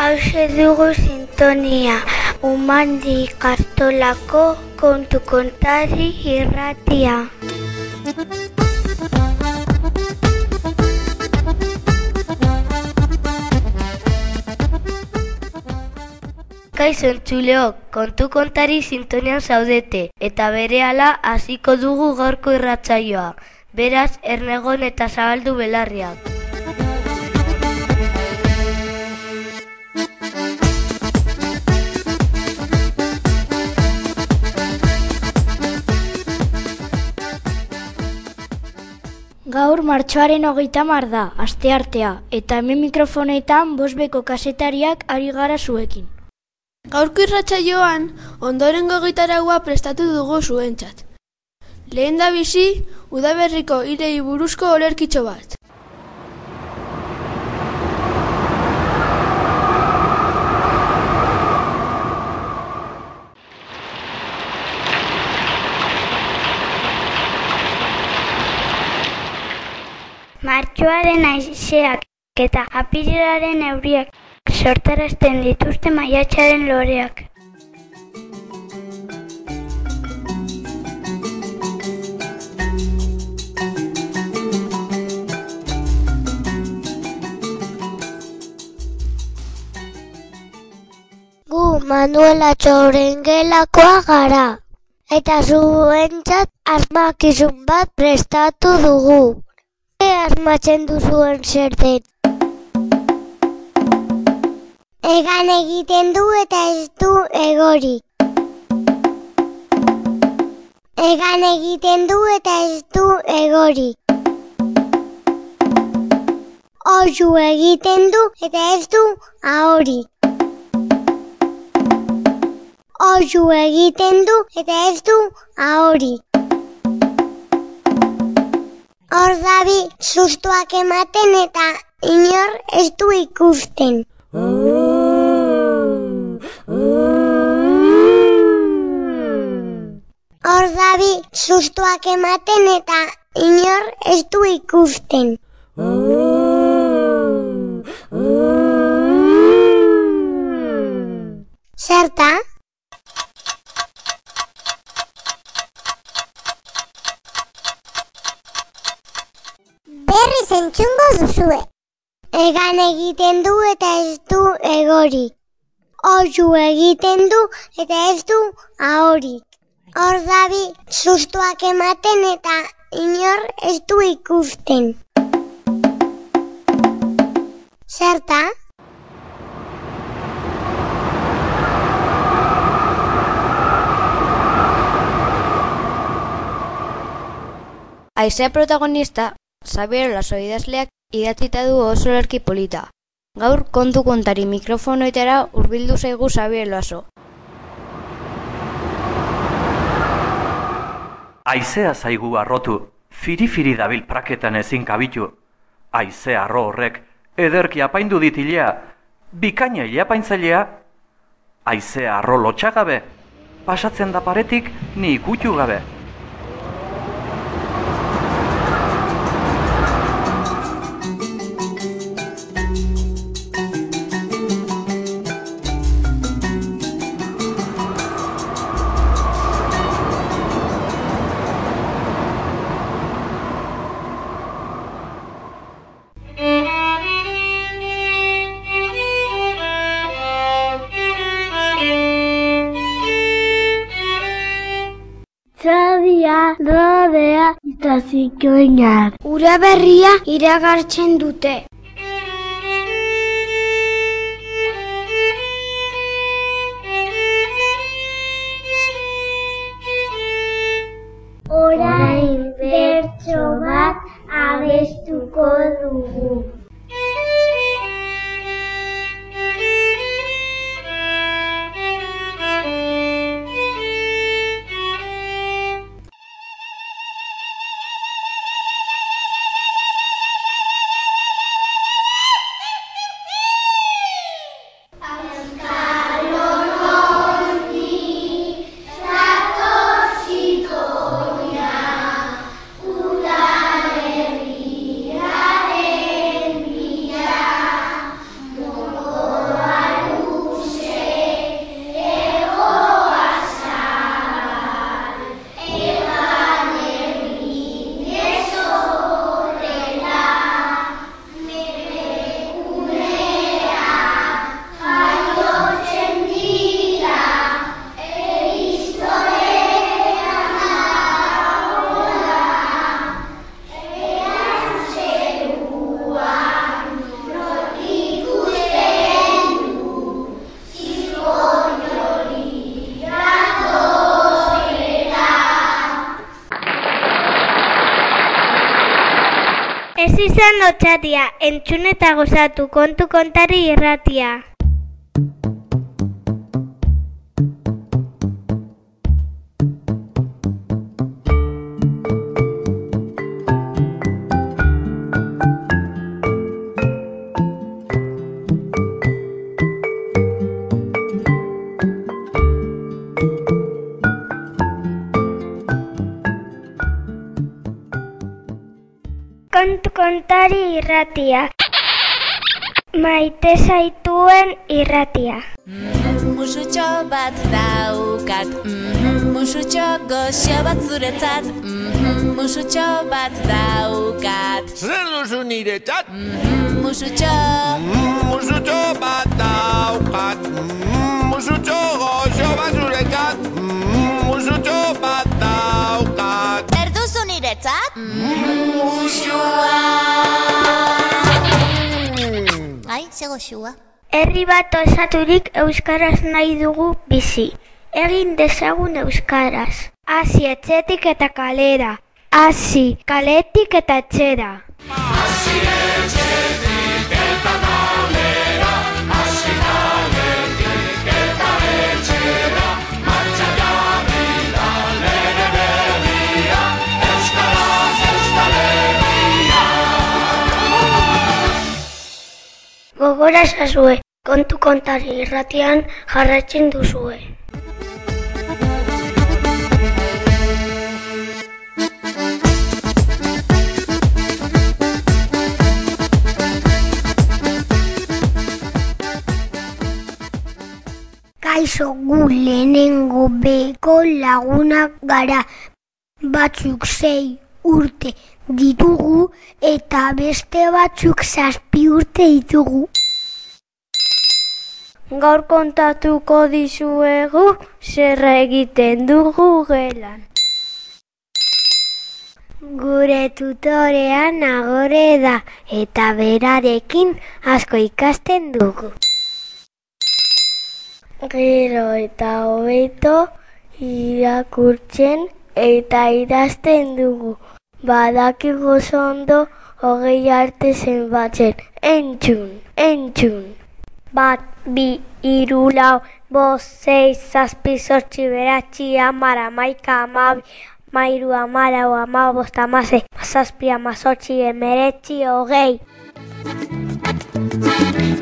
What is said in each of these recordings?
Hauze dugu sintonia, umandi kastolako kontu kontari irratia. Kaixo entzuleok, kontu kontari sintonian zaudete, eta berehala hasiko dugu gaurko irratsaioa. Beraz, ernegon eta zabaldu belarriak. Gaur martxoaren hogeita mar da, asteartea, eta hemen mikrofonetan bosbeko kasetariak ari gara zuekin. Gaurko irratsaioan ondoren gogitaragua prestatu dugu zuentzat. Lehen da bizi, udaberriko irei buruzko olerkitxo bat. Martxoaren aizeak eta apirilaren euriak sortarazten dituzte maiatxaren loreak. Gu Manuela Txorengelakoa gara, eta zuentzat asmakizun bat prestatu dugu. Ze asmatzen duzuen zer? Egan egiten du eta ez du egori. Egan egiten du eta ez du egori. Oiu egiten du eta ez du ahori. Oiu egiten du eta ez du ahori. Hor dabi sustuak ematen eta inor ez du ikusten. Hor dabi sustuak ematen eta inor ez du ikusten. Zerta? Berriz entzungo duzue. Egan egiten du eta ez du egori. Oiu egiten du eta ez du ahorik. Hor dabi sustuak ematen eta inor ez du ikusten. Zerta? Aizea protagonista, Xabier Laso idazleak idatzita du oso lerki polita. Gaur kontu kontari mikrofonoetara hurbildu zaigu Xabier Laso. Aizea zaigu arrotu, firi-firi dabil praketan ezin kabitu. Aize arro horrek, ederki apaindu ditilea, bikaina ilapaintzailea. Aize arro lotxagabe, pasatzen da paretik ni ikutu gabe. Eta zikoinak. Ura berria iragartzen dute. Entzun lotxatia, entzun eta gozatu kontu kontari irratia. Kontari irratia. Maite zaituen irratia. Musutxo bat daukat, mhm, musutxo goxo bat zuretzat, mhm, musutxo bat daukat, Zer duzu niretzat? mhm, musutxo, Musutxo bat daukat. Mm, Musutxo goxo bat zuretzat. Mm, niretzat? Musua. Ai, ze goxua. Herri bat osaturik euskaraz nahi dugu bizi. Egin dezagun euskaraz. Hasi etxetik eta kalera. Hasi kaletik eta etxera. Gogora zazue, kontu kontari irratian jarraitzen duzue. Kaixo gu lehenengo beko lagunak gara. Batzuk sei urte ditugu eta beste batzuk zazpi urte ditugu. Gaur kontatuko dizuegu zer egiten dugu gelan. Gure tutorea nagore da eta berarekin asko ikasten dugu. Gero eta hobeto irakurtzen eta idazten dugu. Badakigu oso ondo hogei arte zenbatzen. Entzun, entzun. Bat, bi, hiru, lau, bost, sei, zazpi, zortzi, beratzi, hamar, hamaika, hamabi, mairu, hamarau, hamabost, hamasei, zazpi, hamazortzi, emeretzi, hogei.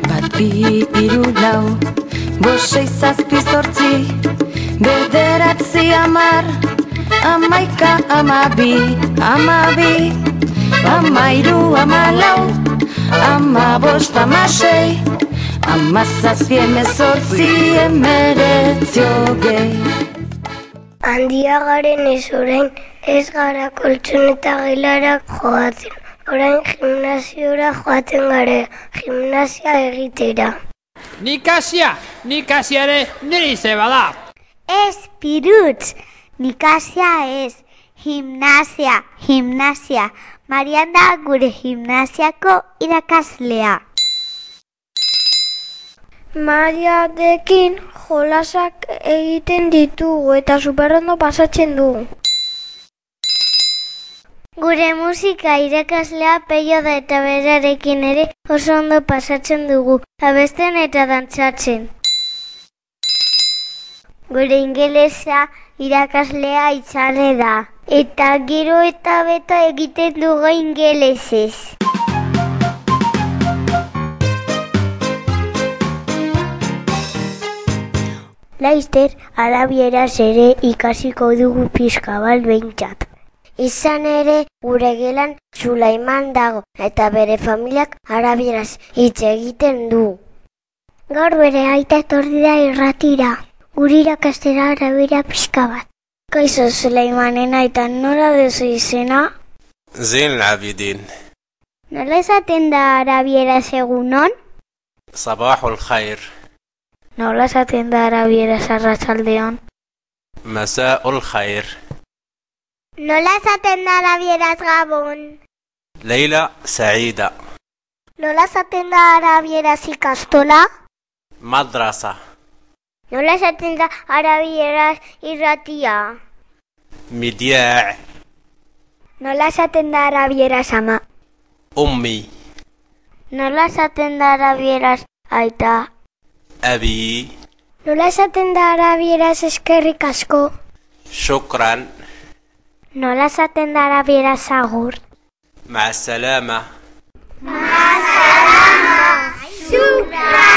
Bat bi hiru lau, bost sei zazpi zortzi, bederatzi hamar, hamaika hamabi, hamabi, hamairu hamalau, hamabost hamasei, hamazazpi hemezortzi emeretzi hogei. Handia garen ez orain ez gara koltson eta gelara joaten. Orain gimnaziora joaten gara, gimnazia egitera. Nikasia, nikasia ere niri zeba da. Ez, pirutz, nikasia ez, gimnazia, gimnazia. Marian da gure gimnaziako irakaslea. Mariadekin jolasak egiten ditugu eta superondo pasatzen dugu. Gure musika irakaslea peio da eta berarekin ere oso ondo pasatzen dugu, abesten eta dantzatzen. Gure ingelesa irakaslea itzarre da, eta gero eta beto egiten dugu ingelesez. Laizter, arabieraz ere ikasiko dugu pixka bal behintzat. Izan ere, gure gelan Sulaiman dago eta bere familiak arabieraz hitz egiten du. Gaur bere aita etorri da irratira, guri irakastera arabira pixka bat. Kaixo Sulaimanen aita nola duzu izena? Zin labidin Nola esaten da arabieraz egunon? Sabahul khair Nola esaten da arabieraz arratsaldeon? Masaul khair Nola esaten da arabieraz gabon? Leila Saida Nola esaten da arabieraz ikastola? Madrasa Nola esaten da arabieraz irratia? Midia. Nola esaten da arabieraz ama? Ummi. Nola esaten da arabieraz aita? Abi. Nola esaten da arabieraz eskerrik asko? Shukran. Nola esaten da arabieraz agur? Ma salama. Ma salama. Shukran.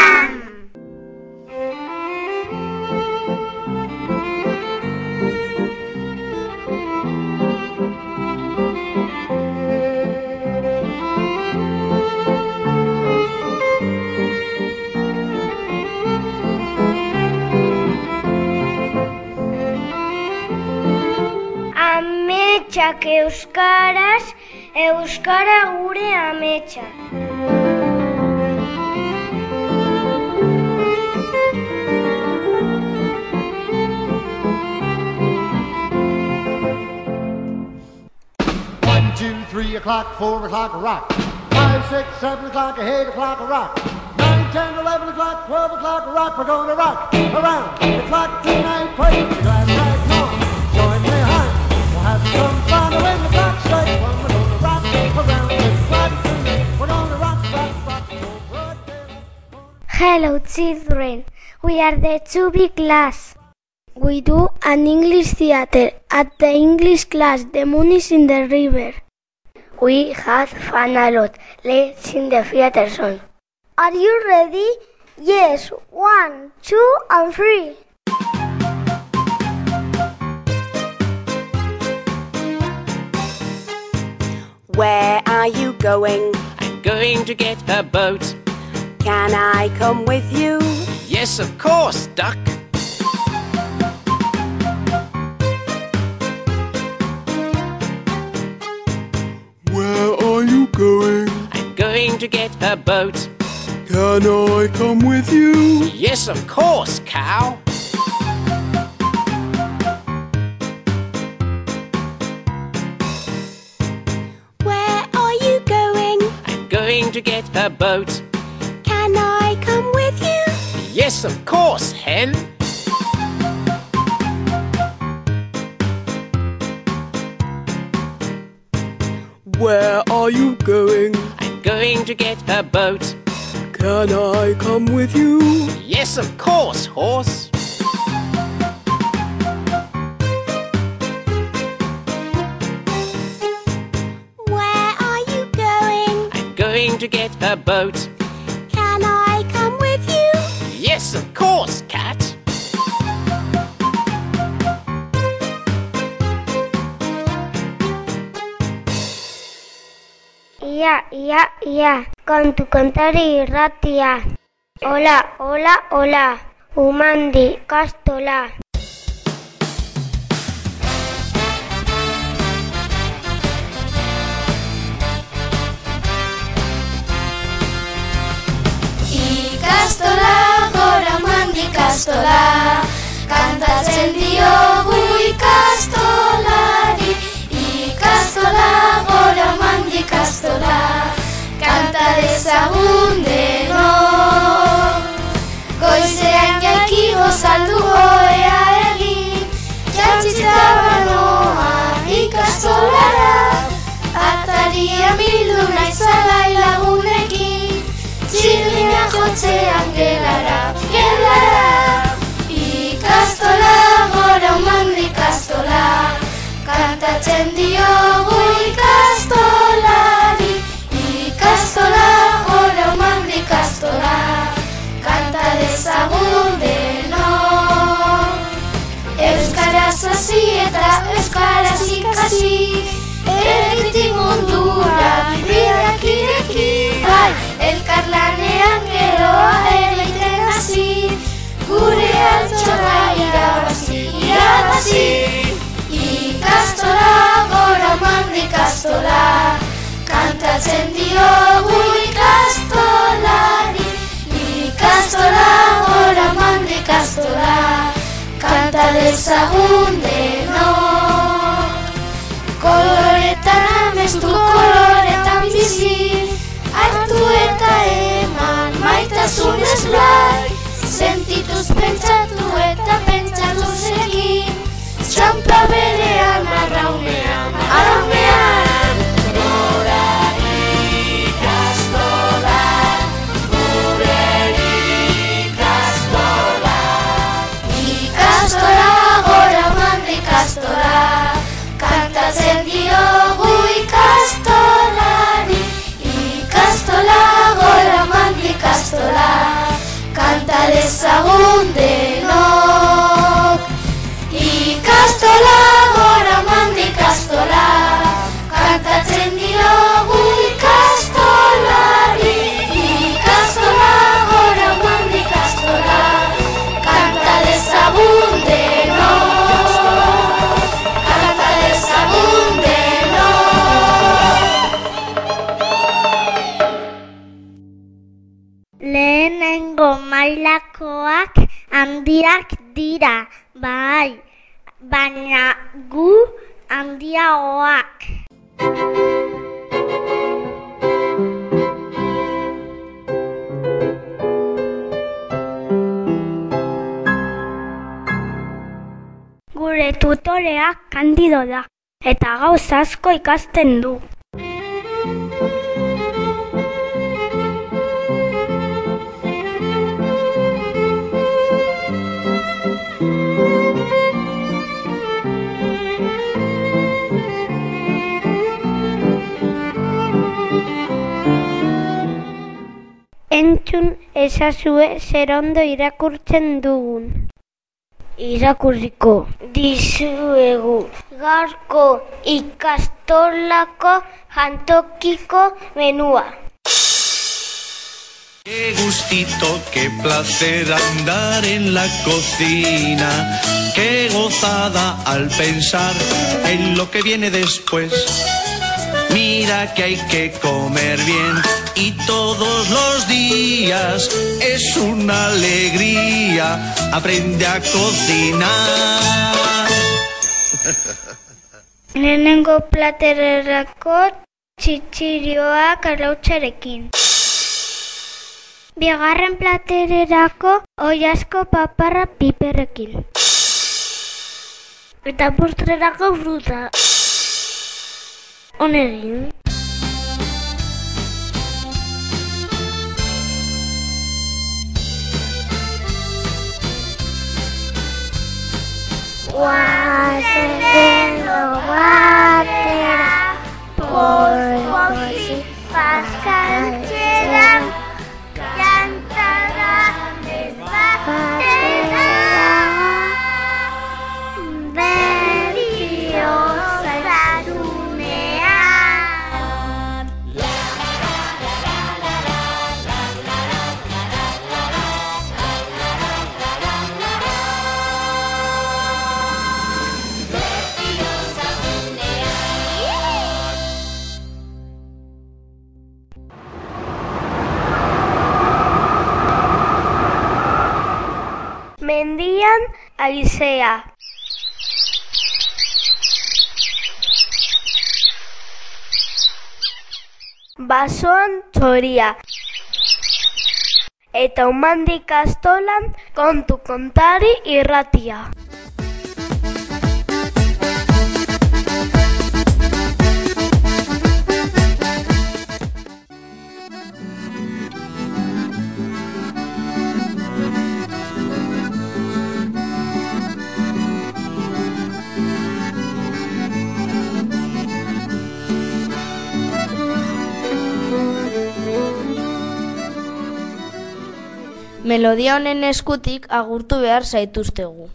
Ametsak euskaraz, euskara gure ametsa. One, two, three o'clock, four o'clock, rock. Five, six, seven o'clock, eight o'clock, rock. Nine, ten, eleven o'clock, twelve o'clock, a rock. We're gonna rock around the clock tonight. Put your Hello children, we are the 2B class. We do an English theater at the English class. The moon is in the river. We had fun a lot. Let's sing the theater song. Are you ready? Yes. One, two, and three. Where are you going? I'm going to get a boat. Can I come with you? Yes, of course, duck. Where are you going? I'm going to get a boat. Can I come with you? Yes, of course, cow. To get a boat. Can I come with you? Yes, of course, hen. Where are you going? I'm going to get a boat. Can I come with you? Yes, of course, horse. A boat. Can I come with you? Yes, of course, cat. Ia, ia, ia, kontu kontari irratia. Hola, hola, hola, umandi, kastola. Dezagun denok Goizean jaiki gozaldu goea egin Jantzitza banoa ikastolara. Ataria bildu naizalai lagunekin Txirrina jotzean gelara, gelara. Ikastola, gora umandi ikastola Kantatzen diogu ikasi Eritik mundura bideak ireki. Bai, elkarlanean geroa egiten hasi. Gure altxorra irabazi, irabazi. Ikastola, gora mandi ikastola. Kantatzen diogu ikastolari. Ikastola, gora mandi ikastola. Kanta dezagun maitasunez blai Sentituz pentsatu eta pentsatuz egin Txampa berean, dira, bai, baina gu handiagoak. Gure tutorea kandido da, eta gauz asko ikasten du. Ezazue zer ondo irakurtzen dugun. Irakurriko dizuegu gaurko ikastolako jantokiko menua. Qué gustito, qué placer andar en la cocina. Qué gozada al pensar en lo que viene después. Mira que hay que comer bien y todos los días es una alegría. Aprende a cocinar. Lehenengo platererako txitxirioak arautxarekin. Bigarren platererako oiasko paparra piperrekin. Eta postrerako fruta. Honegin. Wow. Mendian aizea. Basoan txoria. Eta umandik kastolan kontu kontari irratia. Melodia honen eskutik agurtu behar zaituztegu.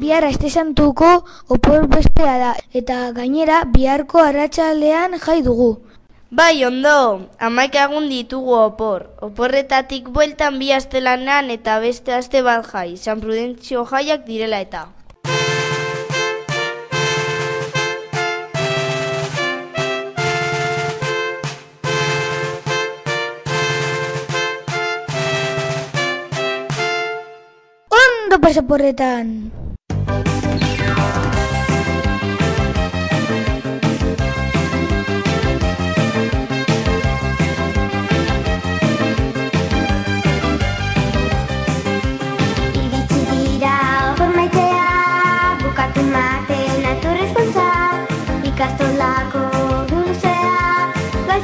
Bihar aste santuko opor bezpera da eta gainera biharko arratsaldean jai dugu. Bai, ondo, amaik egun ditugu opor. Oporretatik bueltan bi aste lanean eta beste aste bat jai, San Prudentzio jaiak direla eta. Ondo pasaporretan!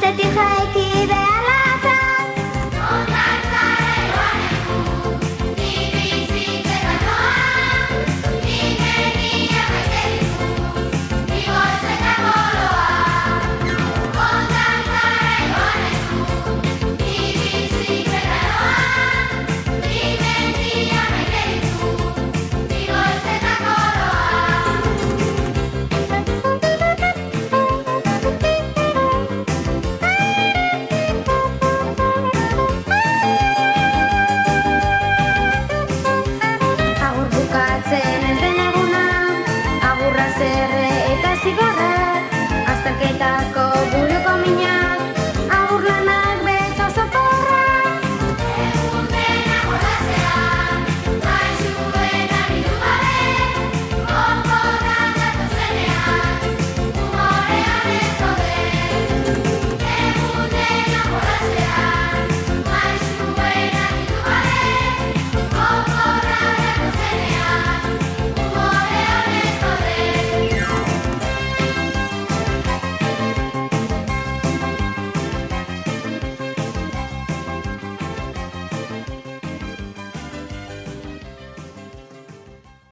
Ta 海里しごら明日けたこ